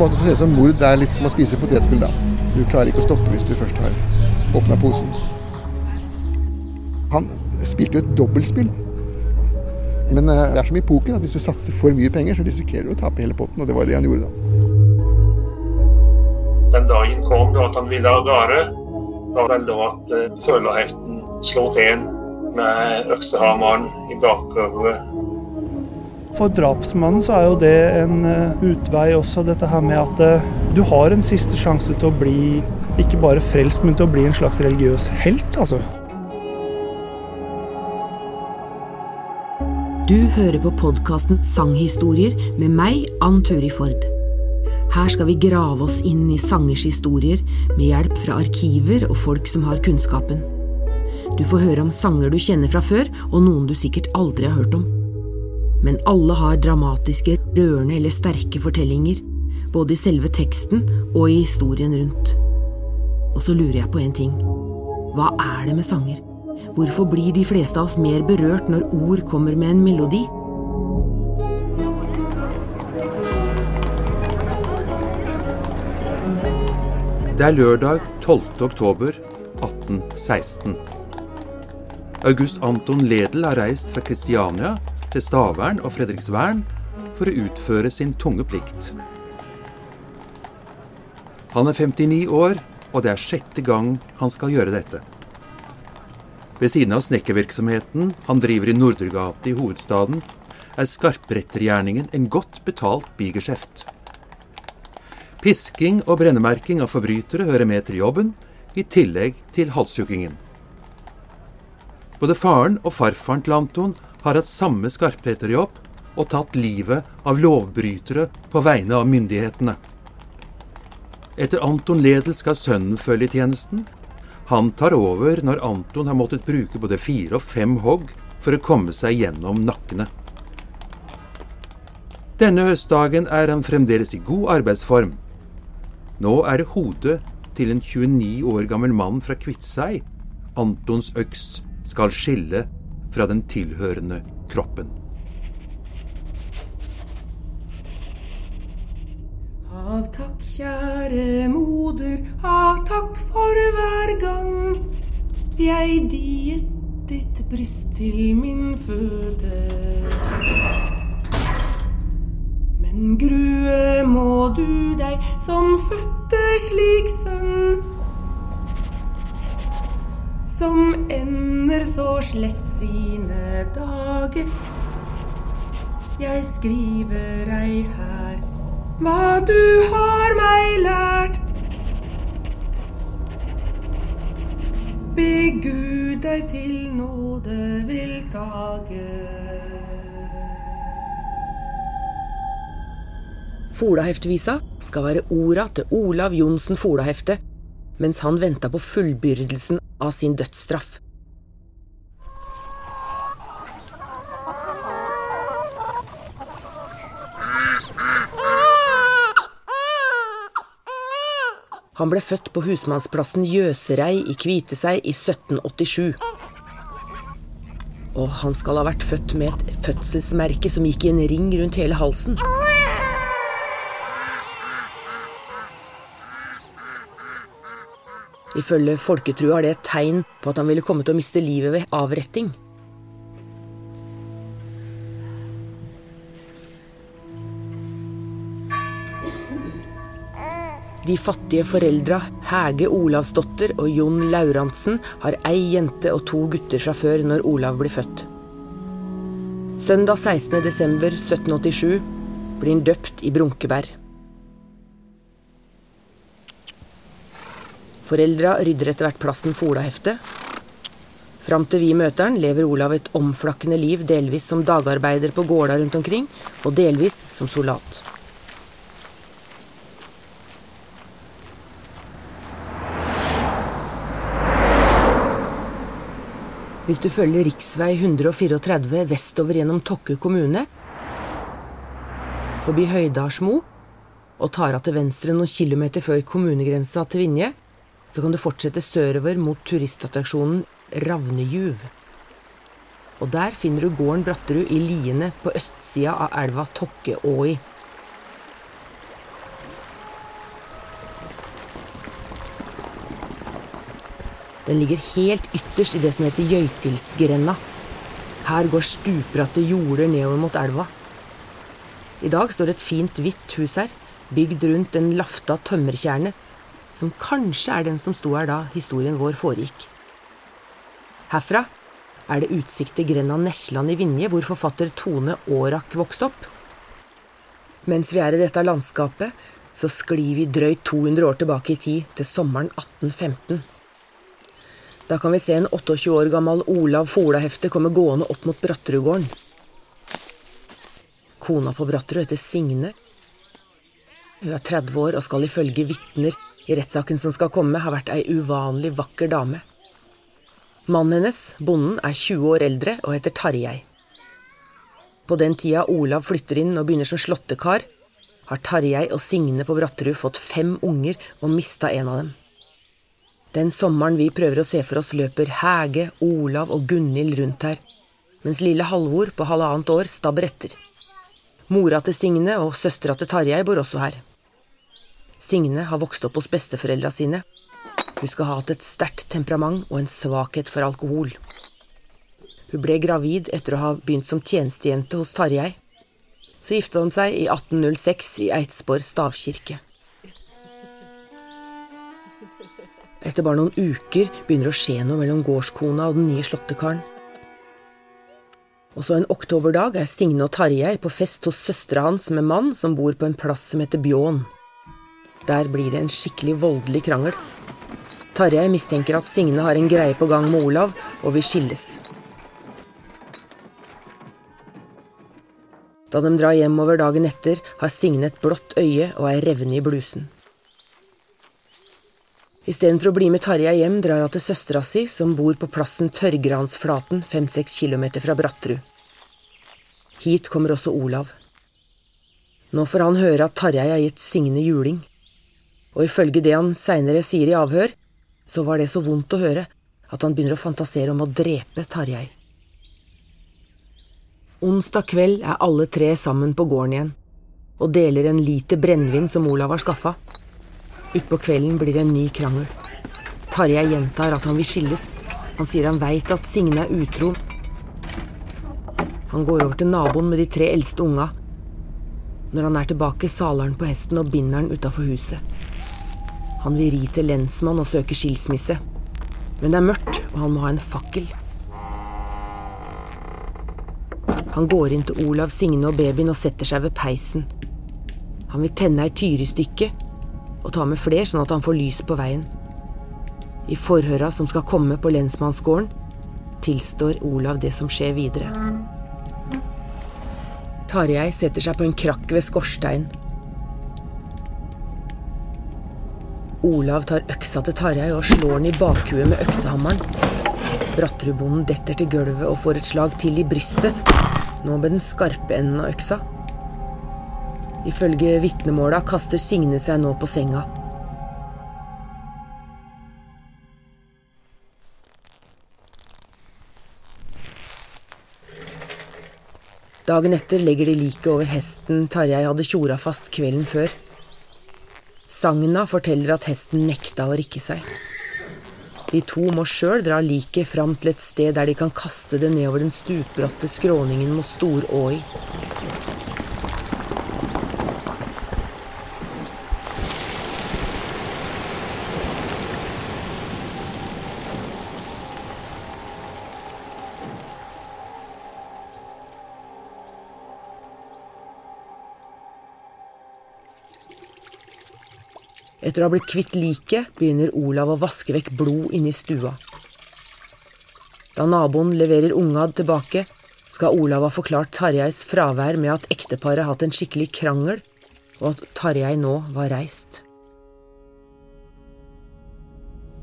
måte så ser det ut som mord er litt som å spise potetgull, da. Du klarer ikke å stoppe hvis du først har åpna posen. Han spilte jo et dobbeltspill. Men eh, det er som i poker at hvis du satser for mye penger, så risikerer du å tape hele potten, og det var det han gjorde da. Den dagen kom da at han ville av gårde, var det da at følerheften føleheften slo til med øksehammeren i bakhodet. For drapsmannen så er jo det en uh, utvei også, dette her med at uh, du har en siste sjanse til å bli ikke bare frelst, men til å bli en slags religiøs helt, altså. Du hører på podkasten Sanghistorier med meg, Ann Turi Ford. Her skal vi grave oss inn i sangers historier med hjelp fra arkiver og folk som har kunnskapen. Du får høre om sanger du kjenner fra før, og noen du sikkert aldri har hørt om. Men alle har dramatiske, rørende eller sterke fortellinger, både i selve teksten og i historien rundt. Og så lurer jeg på en ting. Hva er det med sanger? Hvorfor blir de fleste av oss mer berørt når ord kommer med en melodi? Det er lørdag 12. oktober 1816. August Anton Ledel har reist fra Kristiania til Stavern og Fredriksvern for å utføre sin tunge plikt. Han er 59 år, og det er sjette gang han skal gjøre dette. Ved siden av snekkervirksomheten han driver i Nordregate i hovedstaden, er skarprettergjerningen en godt betalt bigeskjeft. Pisking og brennemerking av forbrytere hører med til jobben, i tillegg til halshuggingen. Både faren og farfaren til Anton har hatt samme skarpretterjobb og tatt livet av lovbrytere på vegne av myndighetene. Etter Anton Ledel skal sønnen følge i tjenesten. Han tar over når Anton har måttet bruke både fire og fem hogg for å komme seg gjennom nakkene. Denne høstdagen er han fremdeles i god arbeidsform. Nå er det hodet til en 29 år gammel mann fra Kviteseid Antons øks skal skille fra den tilhørende kroppen. Av takk, kjære moder, av takk for hver gang jeg diet ditt bryst til min føde. Men grue må du deg som fødte slik sønn. Som ender så slett sine dager. Jeg skriver ei her hva du har meg lært. Be Gud deg til nåde vil tage. Folaheftevisa skal være orda til Olav Johnsen Folahefte mens han venta på fullbyrdelsen av sin dødsstraff. Han ble født på husmannsplassen Jøserei i Kviteseid i 1787. Og han skal ha vært født med et fødselsmerke som gikk i en ring rundt hele halsen. Ifølge folketrua er det et tegn på at han ville komme til å miste livet ved avretting. De fattige foreldra Hege Olavsdotter og Jon Laurantsen har ei jente og to gutter fra før når Olav blir født. Søndag 16.12.1787 blir han døpt i Brunkeberg. Foreldra rydder etter hvert plassen Folahefte. Fram til vi møter han, lever Olav et omflakkende liv, delvis som dagarbeider på gårda rundt omkring, og delvis som soldat. Hvis du følger riksvei 134 vestover gjennom Tokke kommune, forbi Høydalsmo, og tar av til venstre noen kilometer før kommunegrensa til Vinje, så kan du fortsette sørover mot turistattraksjonen Ravnejuv. Og der finner du gården Bratterud i Liene på østsida av elva Tokkeåi. Den ligger helt ytterst i det som heter Jøytilsgrenda. Her går stupbratte jorder nedover mot elva. I dag står et fint, hvitt hus her, bygd rundt en lafta tømmerkjerne som kanskje er den som sto her da historien vår foregikk. Herfra er det utsikt til grenda Nesland i Vinje, hvor forfatter Tone Aarak vokste opp. Mens vi er i dette landskapet, så sklir vi drøyt 200 år tilbake i tid, til sommeren 1815. Da kan vi se en 28 år gammel Olav Folahefte komme gående opp mot Bratterudgården. Kona på Bratterud heter Signe. Hun er 30 år og skal ifølge vitner i rettssaken som skal komme, har vært ei uvanlig vakker dame. Mannen hennes, bonden, er 20 år eldre og heter Tarjei. På den tida Olav flytter inn og begynner som slåttekar, har Tarjei og Signe på Bratterud fått fem unger og mista en av dem. Den sommeren vi prøver å se for oss, løper Hege, Olav og Gunhild rundt her, mens lille Halvor på halvannet år stabber etter. Mora til Signe og søstera til Tarjei bor også her. Signe har vokst opp hos besteforeldra sine. Hun skal ha hatt et sterkt temperament og en svakhet for alkohol. Hun ble gravid etter å ha begynt som tjenestejente hos Tarjei. Så gifta de seg i 1806 i Eidsborg stavkirke. Etter bare noen uker begynner det å skje noe mellom gårdskona og den nye slåttekaren. Og så en oktoberdag er Signe og Tarjei på fest hos søstera hans med mann som bor på en plass som heter Bjån. Der blir det en skikkelig voldelig krangel. Tarjei mistenker at Signe har en greie på gang med Olav, og vil skilles. Da de drar hjemover dagen etter, har Signe et blått øye og er revne i blusen. Istedenfor å bli med Tarjei hjem, drar hun til søstera si, som bor på plassen Tørrgransflaten, fem–seks kilometer fra Brattrud. Hit kommer også Olav. Nå får han høre at Tarjei har gitt Signe juling, og ifølge det han seinere sier i avhør, så var det så vondt å høre at han begynner å fantasere om å drepe Tarjei. Onsdag kveld er alle tre sammen på gården igjen og deler en liter brennevin som Olav har skaffa. Utpå kvelden blir det en ny krangel. Tarjei gjentar at han vil skilles. Han sier han veit at Signe er utro. Han går over til naboen med de tre eldste unga. Når han er tilbake, saler han på hesten og binder den utafor huset. Han vil ri til lensmann og søke skilsmisse. Men det er mørkt, og han må ha en fakkel. Han går inn til Olav, Signe og babyen og setter seg ved peisen. Han vil tenne ei tyrestykke og ta med fler, sånn at han får lys på veien. I forhøra som skal komme på lensmannsgården, tilstår Olav det som skjer videre. Tarjei setter seg på en krakk ved skorstein. Olav tar øksa til Tarjei og slår den i bakhuet med øksehammeren. Bratterudbonden detter til gulvet og får et slag til i brystet, nå med den skarpe enden av øksa. Ifølge vitnemåla kaster Signe seg nå på senga. Dagen etter legger de liket over hesten Tarjei hadde tjora fast kvelden før. Sagna forteller at hesten nekta å rikke seg. De to må sjøl dra liket fram til et sted der de kan kaste det nedover den stupbratte skråningen mot Storåi. Etter å ha blitt kvitt liket, begynner Olav å vaske vekk blod inni stua. Da naboen leverer unga tilbake, skal Olav ha forklart Tarjeis fravær med at ekteparet har hatt en skikkelig krangel, og at Tarjei nå var reist.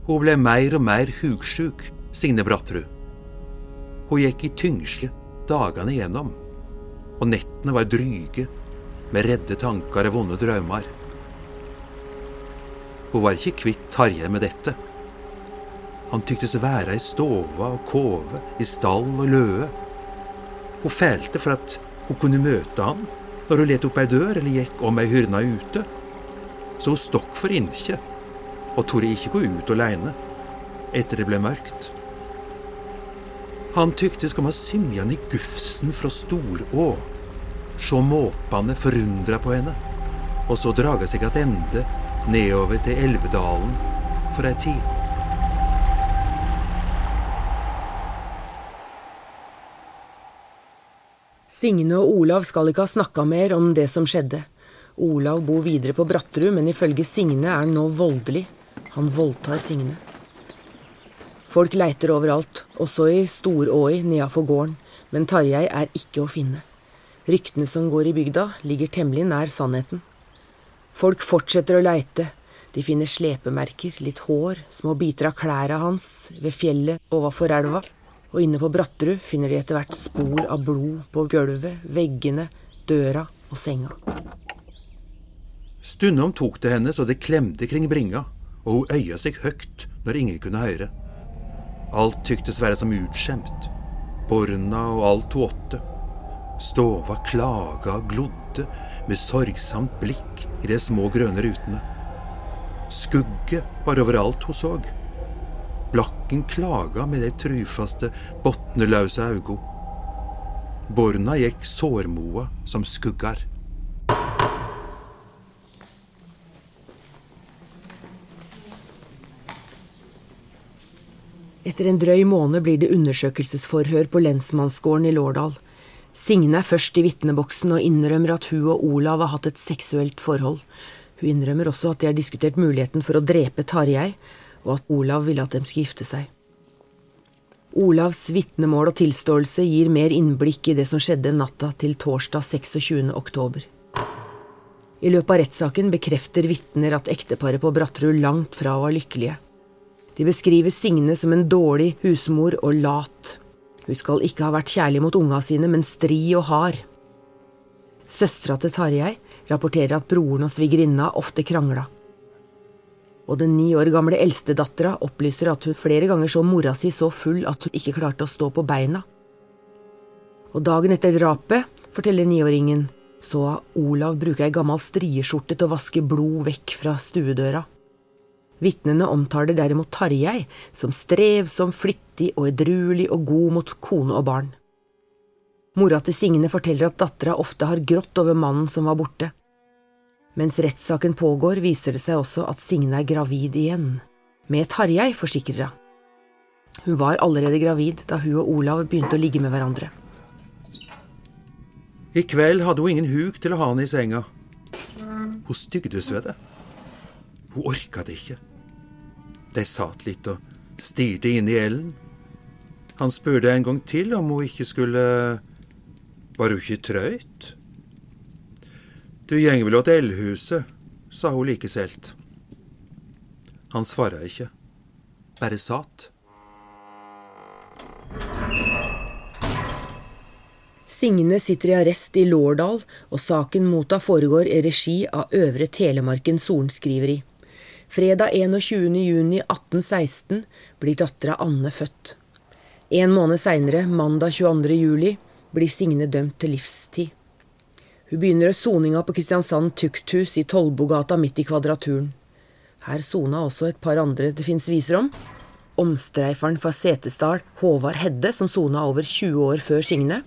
Hun ble mer og mer hugsjuk, Signe Bratterud. Hun gikk i tyngsle dagene igjennom, og nettene var dryge, med redde tanker og vonde drømmer. Hun var ikke kvitt Tarjei med dette. Han tyktes være i stova og kove, i stall og løe. Hun fælte for at hun kunne møte han når hun let opp ei dør eller gikk om ei hyrna ute. Så hun stokk for inkje og torde ikke gå ut aleine. etter det ble mørkt. Han tyktes komme å synge han i gufsen fra Storå, sjå måpane forundra på henne, og så draga seg attende nedover til Elvedalen for ei tid. Signe og Olav skal ikke ha snakka mer om det som skjedde. Olav bor videre på Bratterud, men ifølge Signe er han nå voldelig. Han voldtar Signe. Folk leiter overalt, også i Storåi nedafor gården, men Tarjei er ikke å finne. Ryktene som går i bygda, ligger temmelig nær sannheten. Folk fortsetter å leite. De finner slepemerker, litt hår, små biter av klærne hans ved fjellet overfor elva og inne på Bratterud finner de etter hvert spor av blod på gulvet, veggene, døra og senga. Stundom tok det henne så det klemte kring bringa, og hun øya seg høgt når ingen kunne høre. Alt tyktes være som utskjemt, borna og alt hun åtte. Stova klaga og glodde med sorgsamt blikk i de små grønne rutene. Skugge var overalt hun så. Blakken klaga med de trufaste, botnelause augo. Borna gikk sårmoa som skuggar. Etter en drøy måned blir det undersøkelsesforhør på lensmannsgården i Lårdal. Signe er først i vitneboksen og innrømmer at hun og Olav har hatt et seksuelt forhold. Hun innrømmer også at de har diskutert muligheten for å drepe Tarjei, og at Olav ville at de skulle gifte seg. Olavs vitnemål og tilståelse gir mer innblikk i det som skjedde natta til torsdag 26. oktober. I løpet av rettssaken bekrefter vitner at ekteparet på Bratterud langt fra var lykkelige. De beskriver Signe som en dårlig husmor og lat. Hun skal ikke ha vært kjærlig mot unga sine, men stri og hard. Søstera til Tarjei rapporterer at broren og svigerinna ofte krangla. Og den ni år gamle eldstedattera opplyser at hun flere ganger så mora si så full at hun ikke klarte å stå på beina. Og dagen etter drapet, forteller niåringen, så Olav bruke ei gammel strieskjorte til å vaske blod vekk fra stuedøra. Vitnene omtaler derimot Tarjei som strevsom, flittig og edruelig og god mot kone og barn. Mora til Signe forteller at dattera ofte har grått over mannen som var borte. Mens rettssaken pågår, viser det seg også at Signe er gravid igjen. Med Tarjei, forsikrer hun. Hun var allerede gravid da hun og Olav begynte å ligge med hverandre. I kveld hadde hun ingen huk til å ha han i senga. Hun stygdes ved det. Hun orka det ikke. De satt litt og stirret inn i Ellen. Han spurte en gang til om hun ikke skulle Var hun ikke trøyt? Du gjeng vel åt eldhuset, sa hun like selt. Han svara ikke, bare satt. Signe sitter i arrest i Lårdal, og saken mot henne foregår i regi av Øvre Telemarken sorenskriveri. Fredag 21.6.1816 blir dattera Anne født. En måned seinere, mandag 22.07, blir Signe dømt til livstid. Hun begynner soninga på Kristiansand tukthus i Tollbogata midt i Kvadraturen. Her sona også et par andre det fins viser om. Omstreiferen fra Setesdal, Håvard Hedde, som sona over 20 år før Signe,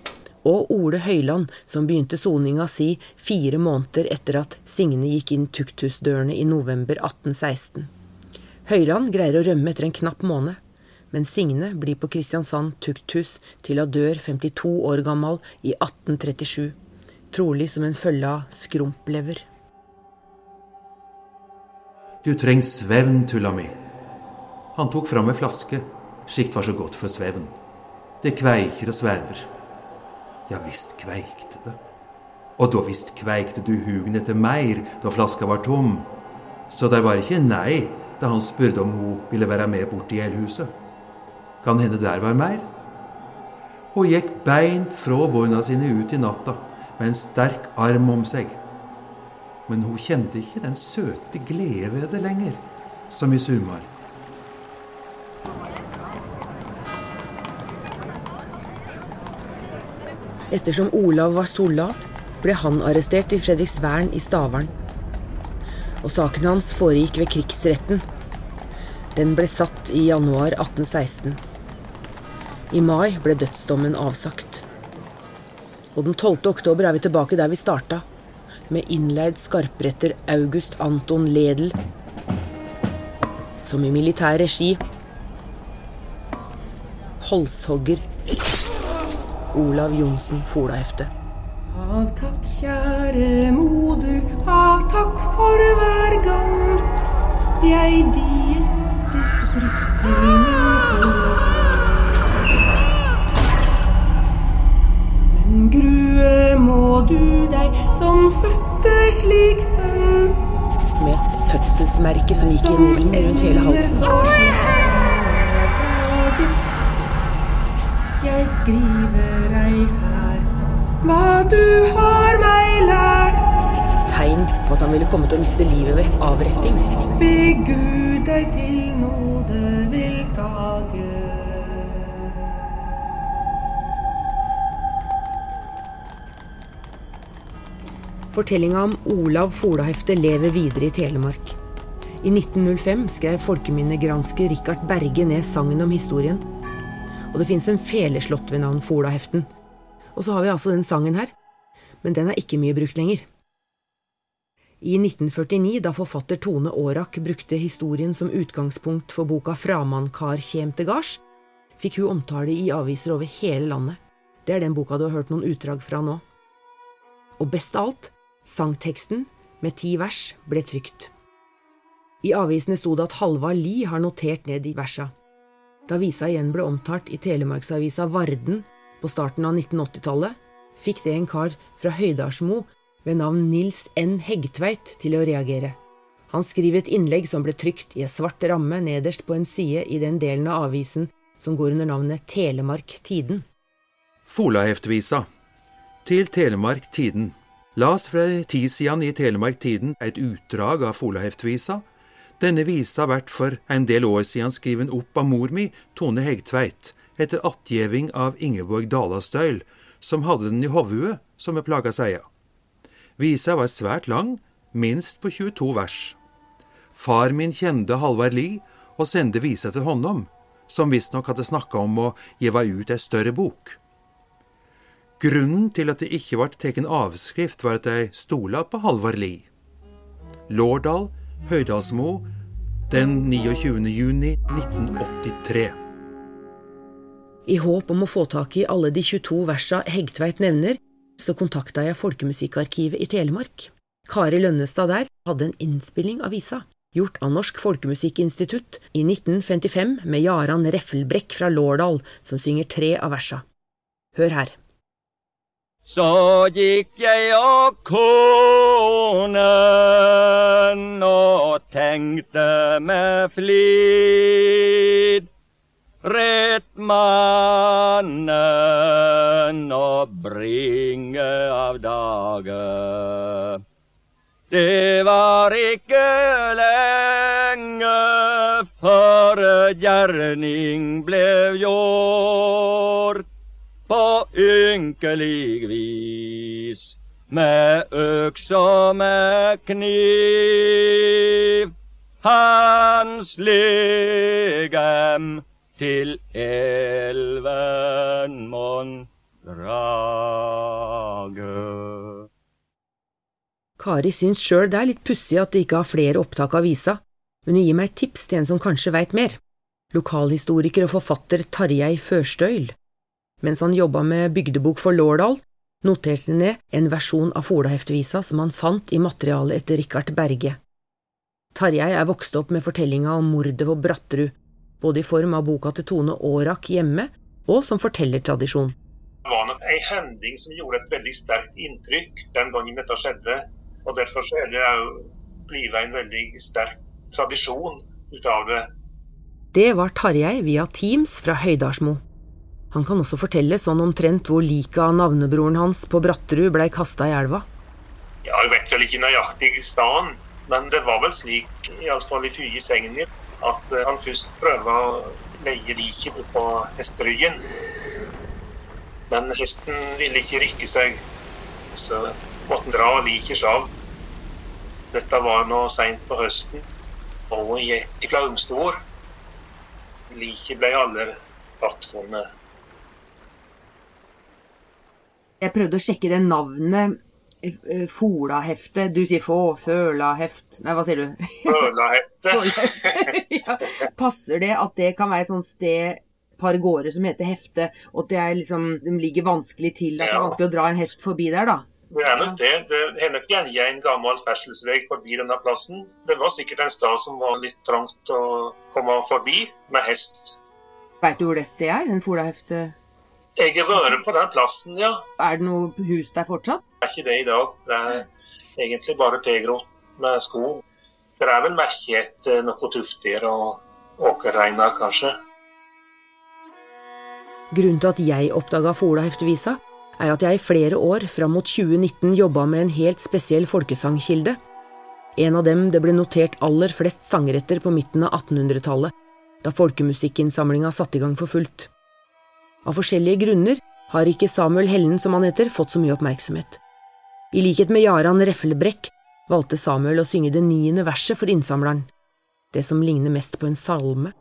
og Ole Høyland, som begynte soninga si fire måneder etter at Signe gikk inn tukthusdørene i november 1816. Høyland greier å rømme etter en knapp måned, men Signe blir på Kristiansand tukthus til hun dør 52 år gammel i 1837, trolig som en følge av skrumplever. Du trenger svevn, tulla mi. Han tok fram ei flaske, slikt var så godt for svevn. Det kveiker og sverver. Ja visst kveikte det. Og da visst kveikte du hugen etter meir da flaska var tom. Så det var ikke nei da han spurte om hun ville være med bort i elhuset. Kan hende der var meir? Hun gikk beint fra bånda sine ut i natta med en sterk arm om seg. Men hun kjente ikke den søte glede ved det lenger, som i sumar. Ettersom Olav var soldat, ble han arrestert i Fredriksvern i Stavern. Og saken hans foregikk ved krigsretten. Den ble satt i januar 1816. I mai ble dødsdommen avsagt. Og den 12. oktober er vi tilbake der vi starta, med innleid skarpretter August Anton Ledel, som i militær regi Holshogger Olav Johnsen Folahefte. Av takk, kjære moder, av takk for hver gang jeg diet ditt bryst til min fot. Men grue må du deg som fødte slik sønn. Med et fødselsmerke som gikk i en ring rundt hele halsen. Jeg skriver ei her hva du har meg lært. Tegn på at han ville komme til å miste livet ved avretting. Be Gud deg til nåde vil tage. Fortellinga om Olav Folahefte lever videre i Telemark. I 1905 skrev folkeminnegransker Richard Berge ned sangen om historien. Og det fins en feleslått ved navn Folaheften. Og så har vi altså den sangen her. Men den er ikke mye brukt lenger. I 1949, da forfatter Tone Aarak brukte historien som utgangspunkt for boka Framankar kjem til gards, fikk hun omtale i aviser over hele landet. Det er den boka du har hørt noen utdrag fra nå. Og best av alt, sangteksten, med ti vers, ble trykt. I avisene sto det at Halvard Lie har notert ned de versa. Da visa igjen ble omtalt i Telemarksavisa Varden på starten av 1980-tallet, fikk det en kar fra Høydalsmo ved navn Nils N. Heggtveit til å reagere. Han skriver et innlegg som ble trykt i en svart ramme nederst på en side i den delen av avisen som går under navnet Telemark Tiden. Folaheftvisa Til Telemark Tiden. Las fra tid siden i Telemark Tiden et utdrag av Folaheftevisa. Denne visa vert for en del år siden skriven opp av mor mi, Tone Hegtveit, etter attgjeving av Ingeborg Dalastøyl, som hadde den i hovudet, som vi plaga seia. Visa var svært lang, minst på 22 vers. Far min kjente Halvard Lie og sendte visa til honom, som visstnok hadde snakka om å gjeve ut ei større bok. Grunnen til at det ikke vart tatt avskrift, var at de stola på Halvard Lie. Lårdal, Høydalsmo, den 29. juni 1983. I håp om å få tak i alle de 22 versa Hegtveit nevner, så kontakta jeg Folkemusikkarkivet i Telemark. Kari Lønnestad der hadde en innspilling av visa, gjort av Norsk Folkemusikkinstitutt i 1955 med Jaran Reffelbrekk fra Lårdal, som synger tre av versa. Hør her. Så gikk jeg og konen og tenkte med flid. Rett mannen og bringe av dage. Det var ikke lenge før gjerning ble gjort på ynkelig vis. Med øks og med kniv. Hans legem til elven mon drage. Kari syns sjøl det er litt pussig at de ikke har flere opptak av visa, men hun gir meg et tips til en som kanskje veit mer. Lokalhistoriker og forfatter Tarjei Førstøyl. Mens han jobba med bygdebok for Lårdal, noterte han ned en versjon av folaheftvisa som han fant i materialet etter Richard Berge. Tarjei er vokst opp med fortellinga om mordet på Bratterud, både i form av boka til Tone Aarak hjemme og som fortellertradisjon. Det var en hending som gjorde et veldig sterkt inntrykk den gangen dette skjedde. Og Derfor er det blitt en veldig sterk tradisjon ut av det. Det var Tarjei via Teams fra Høydalsmo. Han kan også fortelle sånn omtrent hvor liket av navnebroren hans på Bratterud blei kasta i elva. Ja, Jeg vet vel ikke nøyaktig staden, men det var vel slik, iallfall ifølge Segner, at eh, han først prøvde å leie liket på hesteryggen. Men hesten ville ikke rykke seg, så måtte han dra liket av. Dette var nå seint på høsten, og i et klaumstor. liket ble aldri plattformet. Jeg prøvde å sjekke det navnet. eh, Folahefte. Du sier få, følaheft Nei, hva sier du? Følahette. ja. Passer det at det kan være et sånt sted par gårder som heter Hefte, og at det er liksom, de ligger vanskelig til, at det er vanskelig å dra en hest forbi der, da? Det er nok det. Det er nok gjerne en gammel ferdselsvei forbi denne plassen. Det var sikkert en stad som var litt trangt å komme forbi med hest. Veit du hvor det stedet er? Den Folahefte Jeg har vært på den plassen, ja. Er det noe hus der fortsatt? Det er ikke det i dag. Det er egentlig bare tilgrodd med skog. Det er vel merket etter noe tufter og åkerreiner, kanskje. Grunnen til at jeg oppdaga Fola Heftevisa, er at jeg i flere år fram mot 2019 jobba med en helt spesiell folkesangkilde. En av dem det ble notert aller flest sangretter på midten av 1800-tallet, da folkemusikkinnsamlinga satte i gang for fullt. Av forskjellige grunner har ikke Samuel Hellen, som han heter, fått så mye oppmerksomhet. I likhet med Jaran Reflebrekk valgte Samuel å synge det niende verset for innsamleren, det som ligner mest på en salme.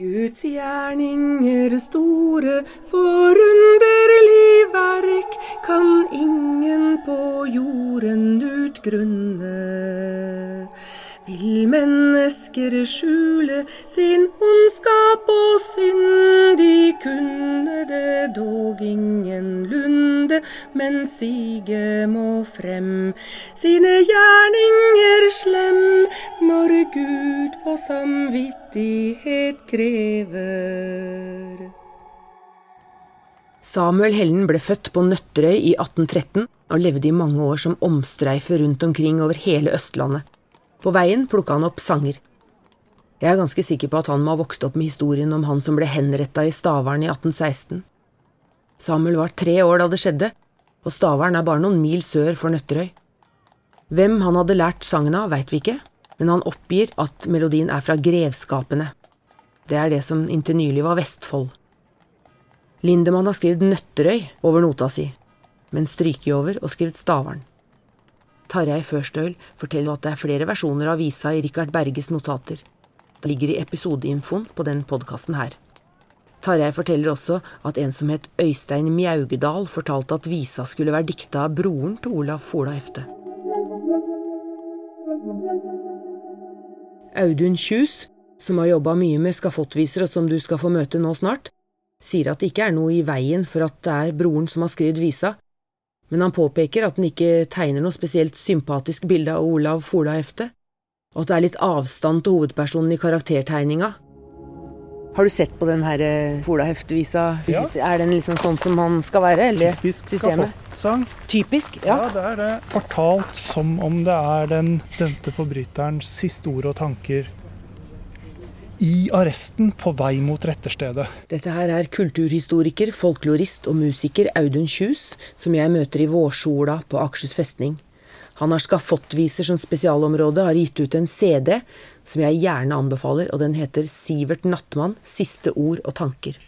Guds gjerninger store, forunderlig verk kan ingen på jorden utgrunne. Vil mennesker skjule sin ondskap og synd, de kunne det dog ingenlunde, men sige må frem sine gjerninger slem, når Gud på samvittighet krever. Samuel Hellen ble født på Nøtterøy i 1813 og levde i mange år som omstreifer rundt omkring over hele Østlandet. På veien plukka han opp sanger. Jeg er ganske sikker på at han må ha vokst opp med historien om han som ble henretta i Stavern i 1816. Samuel var tre år da det skjedde, og Stavern er bare noen mil sør for Nøtterøy. Hvem han hadde lært sangen av, veit vi ikke, men han oppgir at melodien er fra Grevskapene. Det er det som inntil nylig var Vestfold. Lindemann har skrevet Nøtterøy over nota si, men stryker over og skrevet Stavern. Tarjei Førstøl forteller at det er flere versjoner av visa i Richard Berges notater. Det ligger i episodeinfoen på den podkasten her. Tarjei forteller også at en som het Øystein Mjaugedal, fortalte at visa skulle være dikta av broren til Olav Fola Efte. Audun Kjus, som har jobba mye med skafottviser som du skal få møte nå snart, sier at det ikke er noe i veien for at det er broren som har skrevet visa, men han påpeker at den ikke tegner noe spesielt sympatisk bilde av Olav Fola-hefte, og at det er litt avstand til hovedpersonen i karaktertegninga. Har du sett på den her Fola-heftevisa? Ja. Er den liksom sånn som han skal være, eller Typisk systemet? skafottsang. Typisk, Ja. ja. det er det. Fortalt som om det er den dømte forbryterens siste ord og tanker i arresten på vei mot retterstedet. Dette her er kulturhistoriker, folklorist og musiker Audun Kjus, som jeg møter i vårsola på Akershus festning. Han har skafottviser som spesialområde, har gitt ut en CD som jeg gjerne anbefaler, og den heter Sivert Nattmann siste ord og tanker.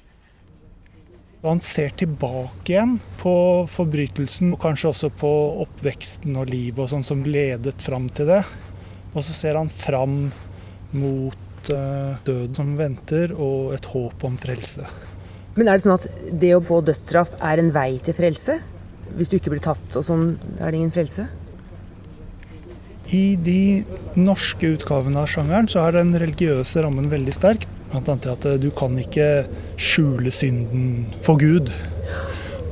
Han ser tilbake igjen på forbrytelsen, og kanskje også på oppveksten og livet og sånn som ledet fram til det. Og så ser han fram mot eh, døden som venter, og et håp om frelse. Men er det sånn at det å få dødsstraff er en vei til frelse? Hvis du ikke blir tatt og sånn, er det ingen frelse? I de norske utgavene av sjangeren så er den religiøse rammen veldig sterk. Blant annet at eh, du kan ikke skjule synden for Gud.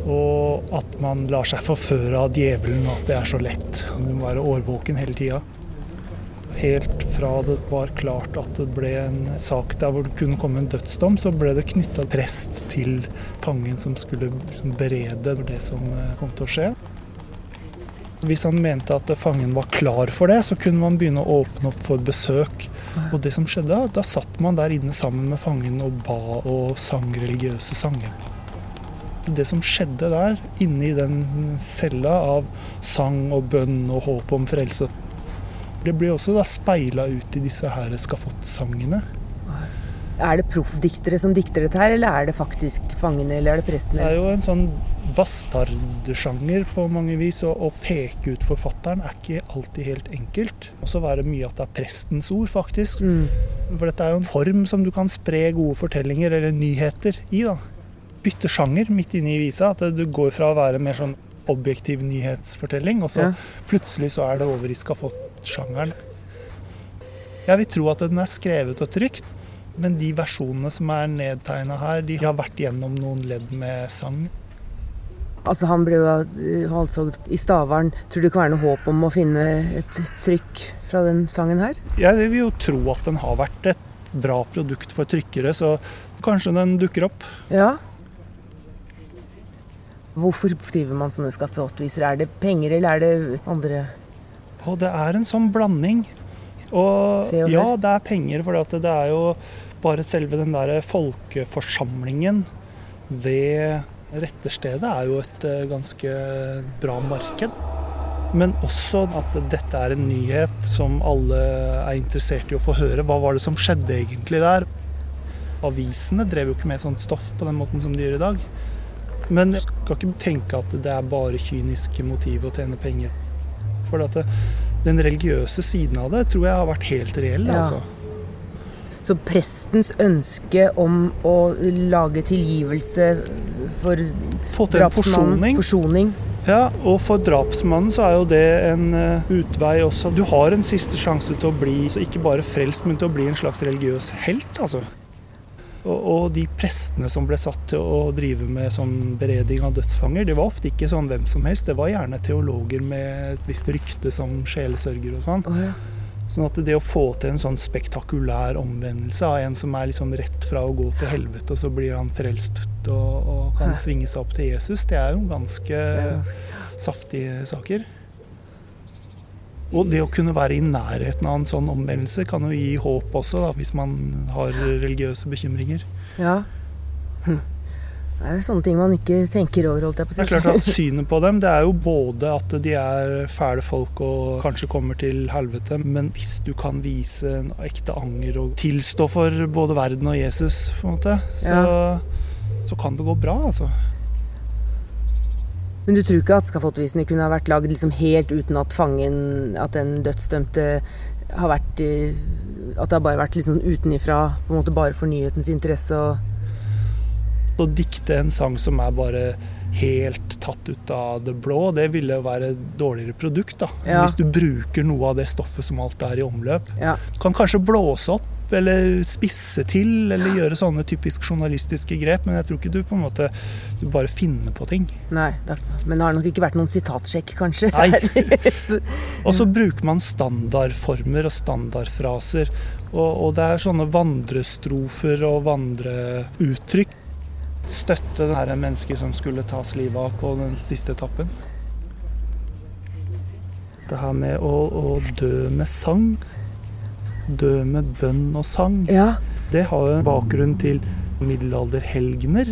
Og at man lar seg forføre av djevelen, og at det er så lett. Du må være årvåken hele tida. Helt fra det var klart at det ble en sak der hvor det kunne komme en dødsdom, så ble det knytta prest til fangen som skulle liksom berede det som eh, kom til å skje. Hvis han mente at fangen var klar for det, så kunne man begynne å åpne opp for besøk. Og det som skjedde, da, satt man der inne sammen med fangen og ba og sang religiøse sanger. Det som skjedde der, inne i den cella av sang og bønn og håp om frelse, det blir også da speila ut i disse her skafottsangene. Er det proffdiktere som dikter dette her, eller er det faktisk fangene, eller er det presten? Det er jo en sånn bastardsjanger på mange vis. Og å peke ut forfatteren er ikke alltid helt enkelt. Og så være mye at det er prestens ord, faktisk. For dette er jo en form som du kan spre gode fortellinger eller nyheter i. da. Bytte sjanger midt inne i visa. At du går fra å være mer sånn objektiv nyhetsfortelling, og så Ja. plutselig så er det over i skafott-sjangeren. Jeg vil tro at den er skrevet og trykt, men de versjonene som er nedtegna her, de har vært gjennom noen ledd med sang. Altså Han ble jo da eh, halshogd i Stavern. Tror du det kan være noe håp om å finne et trykk fra den sangen her? Jeg vil jo tro at den har vært et bra produkt for trykkere, så kanskje den dukker opp. Ja. Hvorfor driver man sånne skafettviser? Er det penger, eller er det andre Og det er en sånn blanding. Og ja, det er penger, for det er jo bare selve den der folkeforsamlingen ved retterstedet er jo et eh, ganske bra marked. Men også at dette er en nyhet som alle er interessert i å få høre. Hva var det som skjedde egentlig der? Avisene drev jo ikke med sånt stoff på den måten som de gjør i dag. Men jeg skal ikke tenke at det er bare kyniske motiv å tjene penger. For at det, den religiøse siden av det tror jeg har vært helt reell. Ja. altså. Så prestens ønske om å lage tilgivelse for Få til drapsmannen forsoning. Forsoning. Ja, og for drapsmannen så er jo det en eh, utvei også. Du har en siste sjanse til å bli så ikke bare frelst, men til å bli en slags religiøs helt, altså. Og, og de prestene som ble satt til å drive med sånn beredning av dødsfanger, det var ofte ikke sånn hvem som helst. Det var gjerne teologer med et visst rykte som sjelesørger og sånn. Oh, ja. Sånn at det å få til en sånn spektakulær omvendelse av en som er liksom rett fra å gå til helvete, og så blir han frelst og, og kan svinge seg opp til Jesus, det er jo ganske ganske- saftige saker. Og det å kunne være i nærheten av en sånn omvendelse kan jo gi håp også, da, hvis man har religiøse bekymringer. Ja. Hm. Det er sånne ting man ikke tenker over, holdt jeg på å Det er klart at Synet på dem det er jo både at de er fæle folk og kanskje kommer til helvete, men hvis du kan vise en ekte anger og tilstå for både verden og Jesus, på en måte, så, så kan det gå bra, altså. Men du tror ikke at skafottvisene kunne ha vært lagd liksom helt uten at fangen, at den dødsdømte har vært i- At det har bare vært liksom utenifra, på en måte bare for nyhetens interesse og Å dikte en sang som er bare helt tatt ut av det blå, det ville jo være et dårligere produkt. da. Ja. Hvis du bruker noe av det stoffet som alt er i omløp. Ja. Du kan kanskje blåse opp eller spisse til eller gjøre sånne typisk journalistiske grep, men jeg tror ikke du på en måte du bare finner på ting. Nei, men det har nok ikke vært noen sitatsjekk, kanskje? Nei. Og så bruker man standardformer og standardfraser. Og, og det er sånne vandrestrofer og vandreuttrykk. Støtte det her mennesket som skulle tas livet av på den siste etappen. Det her med å, å dø med sang. Dø med bønn og sang. ja. Det har en bakgrunn til middelalderhelgener.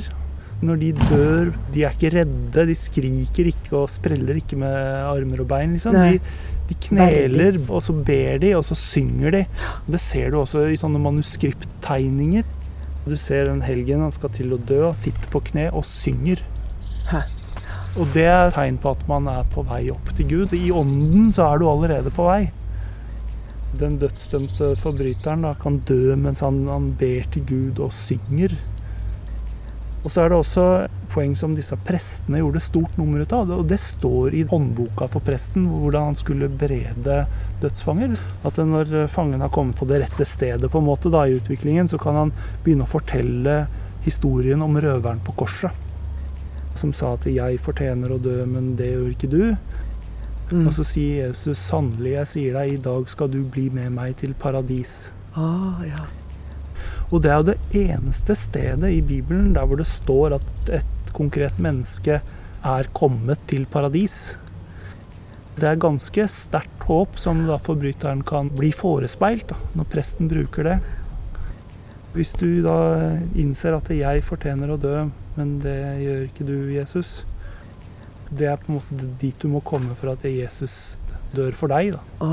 Når de dør, de er ikke redde, de skriker ikke og spreller ikke med armer og bein. Liksom. De, de kneler, og så ber de, og så synger de. Det ser du også i sånne manuskripttegninger. Du ser en helgen, han skal til å dø, han sitter på kne og synger. Hæ. Og det er tegn på at man er på vei opp til Gud. I ånden så er du allerede på vei. Den dødsdømte forbryteren da, kan dø mens han, han ber til Gud og synger. Og så er det også poeng som disse prestene gjorde stort nummer ut av. Og det står i håndboka for presten hvordan han skulle berede dødsfanger. At når fangen har kommet på det rette stedet på en måte da i utviklingen, så kan han begynne å fortelle historien om røveren på korset. Som sa at 'jeg fortjener å dø, men det gjør ikke du'. Mm. Og så sier Jesus 'sannelig, jeg sier deg, i dag skal du bli med meg til paradis'. Ah, ja. Og det er jo det eneste stedet i Bibelen der hvor det står at et konkret menneske er kommet til paradis. Det er ganske sterkt håp som da forbryteren kan bli forespeilt da, når presten bruker det. Hvis du da innser at 'jeg fortjener å dø, men det gjør ikke du, Jesus', det er på en måte dit du må komme for at Jesus dør for deg. da. Å.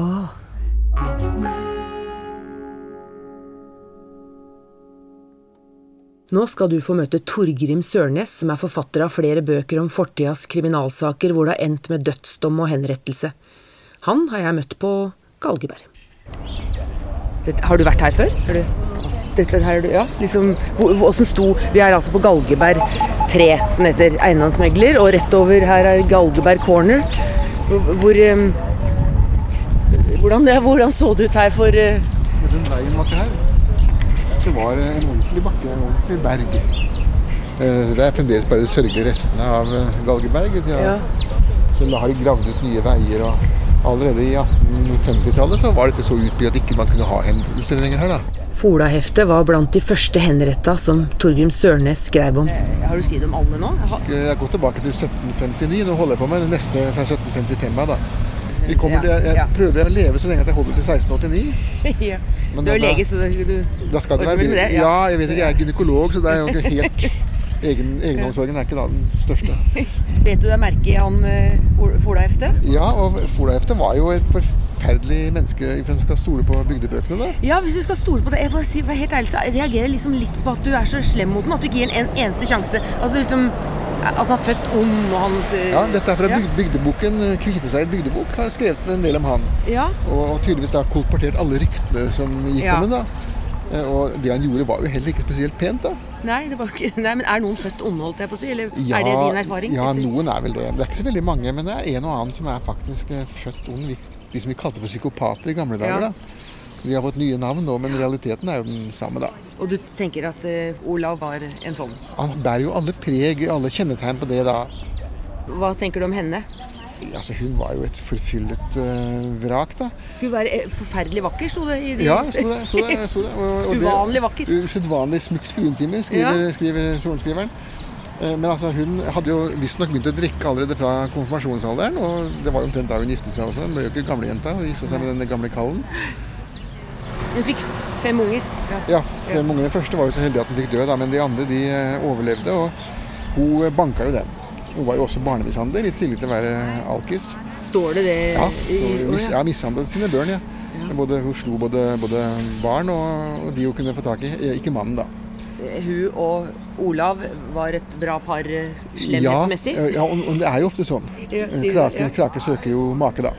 Nå skal du få møte Torgrim Sørnes, som er forfatter av flere bøker om fortidas kriminalsaker hvor det har endt med dødsdom og henrettelse. Han har jeg møtt på Galgeberg. Det, har du vært her før? Har du, dette her, er ja, liksom, hvor, sto Vi er altså på Galgeberg 3, som heter eiendomsmegler, og rett over her er Galgeberg corner. Hvor, hvor em, hvordan, det- hvordan så det ut her for uh, Den veien var ikke her. Det var en ordentlig bakke, en ordentlig berg. Eh, Det er fremdeles bare de sørgelige restene av eh, Galgeberg. Ja. Så da har de gravd ut nye veier. og Allerede i 1850-tallet så var dette så utbygd at ikke man kunne ha hendelser lenger her. da. Folaheftet var blant de første henretta som Torgrim Sørnes skrev om. Har du skrevet om alle nå? Jeg har gått tilbake til 1759. Nå holder jeg på med det neste fra 1755 av. da. Vi kommer til, Ja, jeg prøvde prøver å leve så lenge at jeg holder til 1689. ja. Du er da- lege, så du Da skal det være med det, ja. ja. jeg vet ikke, jeg er gynekolog, så det er jo ikke helt egen, Egenomsorgen er ikke da den største. Vet du er merket i han uh, Folaheftet? Ja, og Folaheftet var jo et forferdelig menneske hvis du skal stole på bygdebøkene. da. Ja, hvis du skal stole på det. Jeg, bare si, helt ærlig, så reagerer liksom litt på at du er så slem mot den. At du ikke gir en, en eneste sjanse. Altså liksom At han er født ond, og hans eh, Ja, Dette er fra ja. Bygdeboken eh, Kviteseid bygdebok. Har skrevet en del om han. Ja. Og, og tydeligvis da kolportert alle ryktene som gikk Ja. om ham. Eh, Og det han gjorde var jo heller ikke spesielt pent. da. Nei, det var ikke, nei, men er noen født onde, holdt jeg på å si? Eller er det din erfaring? Ja, noen er vel det. Det er ikke så veldig mange, men det er en og annen som er faktisk eh, født ond. De som vi kalte for psykopater i gamle dager. Ja. da. De har fått nye navn nå, men realiteten er jo den samme, da. Og du tenker at uh, Olav var en sånn. Han bærer jo alle preg, alle kjennetegn på det da. Hva tenker du om henne? Altså, hun var jo et forfyllet uh, vrak, da. Skulle være eh, forferdelig vakker, sto det i de Ja, sto det. Sto det, sto det. Og, og Uvanlig vakker. Usedvanlig smukt fruentimer, skriver, Ja. skriver sorenskriveren. Eh, Men altså, hun hadde jo visstnok begynt å drikke allerede fra konfirmasjonsalderen. Og det var jo omtrent da hun giftet seg også. Hun ble jo ikke gamlejenta. Hun gifta seg med denne gamle kallen. Hun fikk fem unger. Ja. Ja, fem unger. Den første var jo så heldig at hun fikk dø, da, men de andre de overlevde. Og hun banka jo den. Hun var jo også barnemishandler, i tillegg til å være alkis. Står det det Ja, mis, ja mishandlet sine børn, ja. Både, hun slo både, både barn og, og de hun kunne få tak i. Eh, Ikke mannen, da. Hun og Olav var et bra par eh, slemhetsmessig. Ja, ja og, og det er jo ofte sånn. Ja, Krake, ja. søker jo make, da.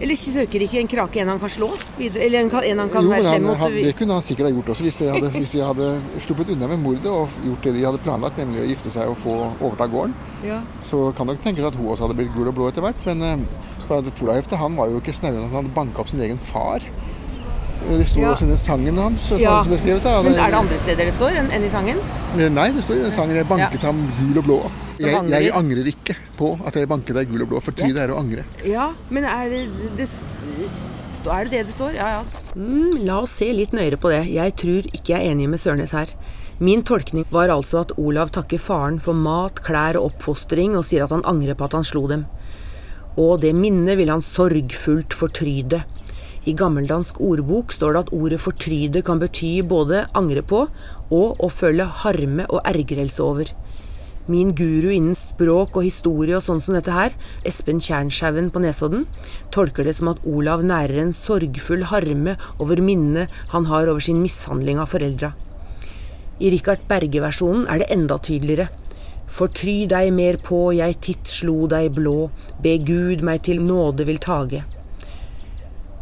Eller søker ikke en krake en han kan slå videre? Eller en, en han kan Jo, være slem mot? han, det kunne han sikkert ha gjort også, hvis de, hadde, hvis de hadde sluppet unna med mordet og gjort det de hadde planlagt, nemlig å gifte seg og få overta gården. Ja. Så kan nok tenkes at hun også hadde blitt gul og blå etter hvert. Men eh, for at Folahefte han var jo ikke snau nok. Han hadde banka opp sin egen far. Det sto Ja. også i den sangen hans som Ja. som ble skrevet. Da. Men er det andre steder det står enn en i sangen? Nei, det står i den sangen 'Jeg banket ham gul og blå'. Jeg, jeg angrer ikke på at jeg banket deg gul og blå, for det er å angre. Ja, men er det, det, er det det det står? Ja, ja. Mm, la oss se litt nøyere på det. Jeg tror ikke jeg er enig med Sørnes her. Min tolkning var altså at Olav takker faren for mat, klær og oppfostring, og sier at han angrer på at han slo dem. Og det minnet vil han sorgfullt fortryde. I gammeldansk ordbok står det at ordet fortryde kan bety både angre på og å føle harme og ergrelse over. Min guru innen språk og historie og sånn som dette her, Espen Tjernshaugen på Nesodden, tolker det som at Olav nærer en sorgfull harme over minnet han har over sin mishandling av foreldra. I Richard Berge-versjonen er det enda tydeligere. Fortry deg mer på, jeg titt slo deg blå, be Gud meg til nåde vil tage.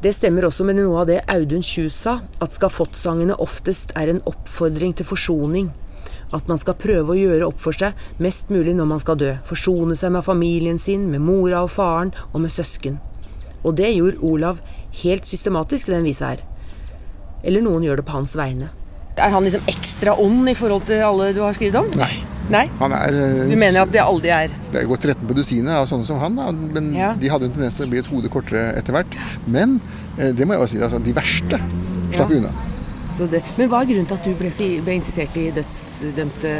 Det stemmer også med noe av det Audun Kjus sa, at skafottsangene oftest er en oppfordring til forsoning. At man skal prøve å gjøre opp for seg mest mulig når man skal dø. Forsone seg med familien sin, med mora og faren og med søsken. Og det gjorde Olav helt systematisk i den visa her. Eller noen gjør det på hans vegne. Er han liksom ekstra ond i forhold til alle du har skrevet om? Nei. Nei? Han er eh, Du mener at det aldri er Det er gått 13 på dusinet av sånne som han, da. men Ja. de hadde en tendens til å bli et hode kortere etter hvert. Men eh, det må jeg jo si, altså, de verste slapp Ja. unna. så det, Men hva er grunnen til at du ble, ble interessert i dødsdømte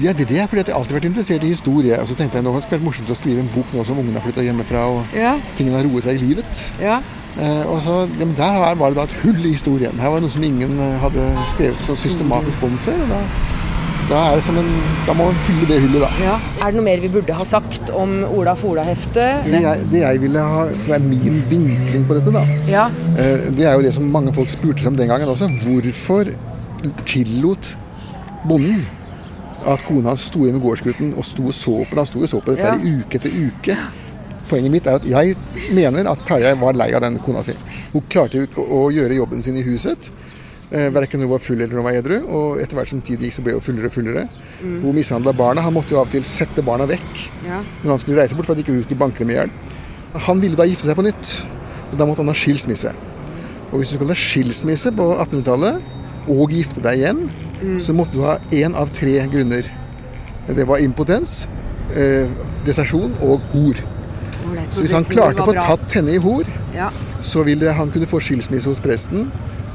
Ja, det, det er fordi at jeg alltid har vært interessert i historie. Og så tenkte jeg nå det skulle vært morsomt å skrive en bok nå som ungene har flytta hjemmefra og Ja. tingene har roet seg i livet. Ja. Eh, og så, men Der var det da et hull i historien. Her var det noe som ingen eh, hadde skrevet så systematisk om før. og Da, da, er det som en, da må man fylle det hullet, da. Ja. Er det noe mer vi burde ha sagt om Ola Fola-heftet? Det det jeg ville ha, som er min vinkling på dette, da, Ja. eh, det er jo det som mange folk spurte seg om den gangen også. Hvorfor tillot bonden at kona sto hjemme med gårdsgutten og sto og så på det. Han sto og så på dette Ja. uke etter uke. Poenget mitt er at jeg mener at Tarjei var lei av den kona si. Hun klarte ikke å gjøre jobben sin i huset. Eh, Verken hun var full eller når hun var edru. Og etter hvert som tiden gikk, så ble hun fullere og fullere. Hun mishandla barna. Han måtte jo av og til sette barna vekk Ja. når han skulle reise bort for at ikke hun skulle banke dem i hjel. Han ville da gifte seg på nytt. Og da måtte han ha skilsmisse. Og hvis du skulle ha skilsmisse på 1800-tallet og gifte deg igjen, så måtte du ha én av tre grunner. Det var impotens, eh, deserasjon og hor. Så hvis han klarte å få tatt henne i hor, ja. så ville han kunne få skilsmisse hos presten.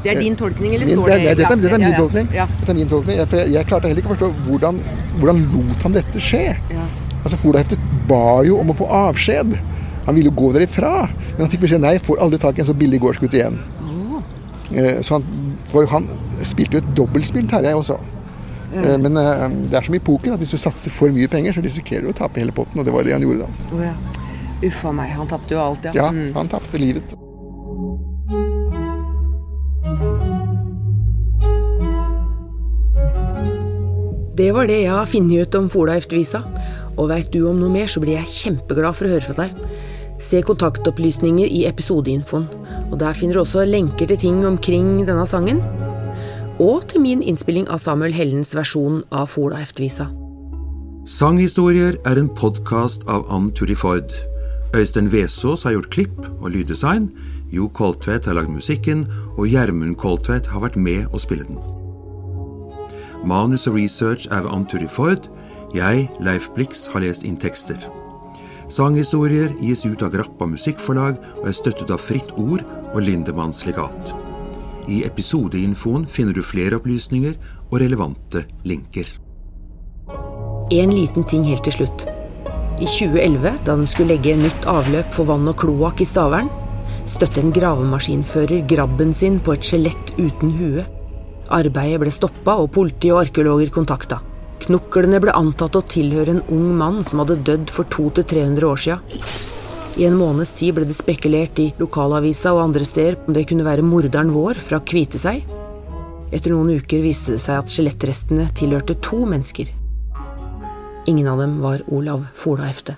Det er din tolkning, eller står det, det det, det dette er min tolkning. Ja. Dette er min tolkning. Jeg, jeg, jeg klarte heller ikke å forstå hvordan, hvordan lot han dette skje. Ja. Altså Folaheftet ba jo om å få avskjed. Han ville jo gå derifra. Men han fikk beskjed nei, får aldri tak i en så billig gårdsgutt igjen. Oh. Så han, jo, han spilte jo et dobbeltspill, Terje også. Mm. Men eh, det er som i poker at hvis du satser for mye penger, så risikerer du å tape hele potten. Og det var det han gjorde da. Oh, ja. Uff a meg, han tapte jo alt, ja. Ja, Mm. han tapte livet. Det var det jeg har funnet ut om Fola Folaheftvisa. Og veit du om noe mer, så blir jeg kjempeglad for å høre fra deg. Se kontaktopplysninger i episodeinfoen. Og der finner du også lenker til ting omkring denne sangen. Og til min innspilling av Samuel Hellens versjon av Fola Folaheftvisa. Sanghistorier er en podkast av Ann Turi Ford. Øystein Vesaas har gjort klipp og lyddesign. Jo Koltvedt har lagd musikken, og Gjermund Koltvedt har vært med å spille den. Manus og research er ved Anturi Ford. Jeg, Leif Blix, har lest inn tekster. Sanghistorier gis ut av Grappa Musikkforlag og er støttet av Fritt Ord og Lindemanns legat. I episodeinfoen finner du flere opplysninger og relevante linker. En liten ting helt til slutt. I 2011, da de skulle legge nytt avløp for vann og kloakk i Stavern, støtte en gravemaskinfører grabben sin på et skjelett uten hue. Arbeidet ble stoppa, og politi og arkeologer kontakta. Knoklene ble antatt å tilhøre en ung mann som hadde dødd for 200-300 år sia. I en måneds tid ble det spekulert i lokalavisa og andre steder om det kunne være morderen vår fra Kviteseid. Etter noen uker viste det seg at skjelettrestene tilhørte to mennesker. Ingen av dem var Olav Folahefte.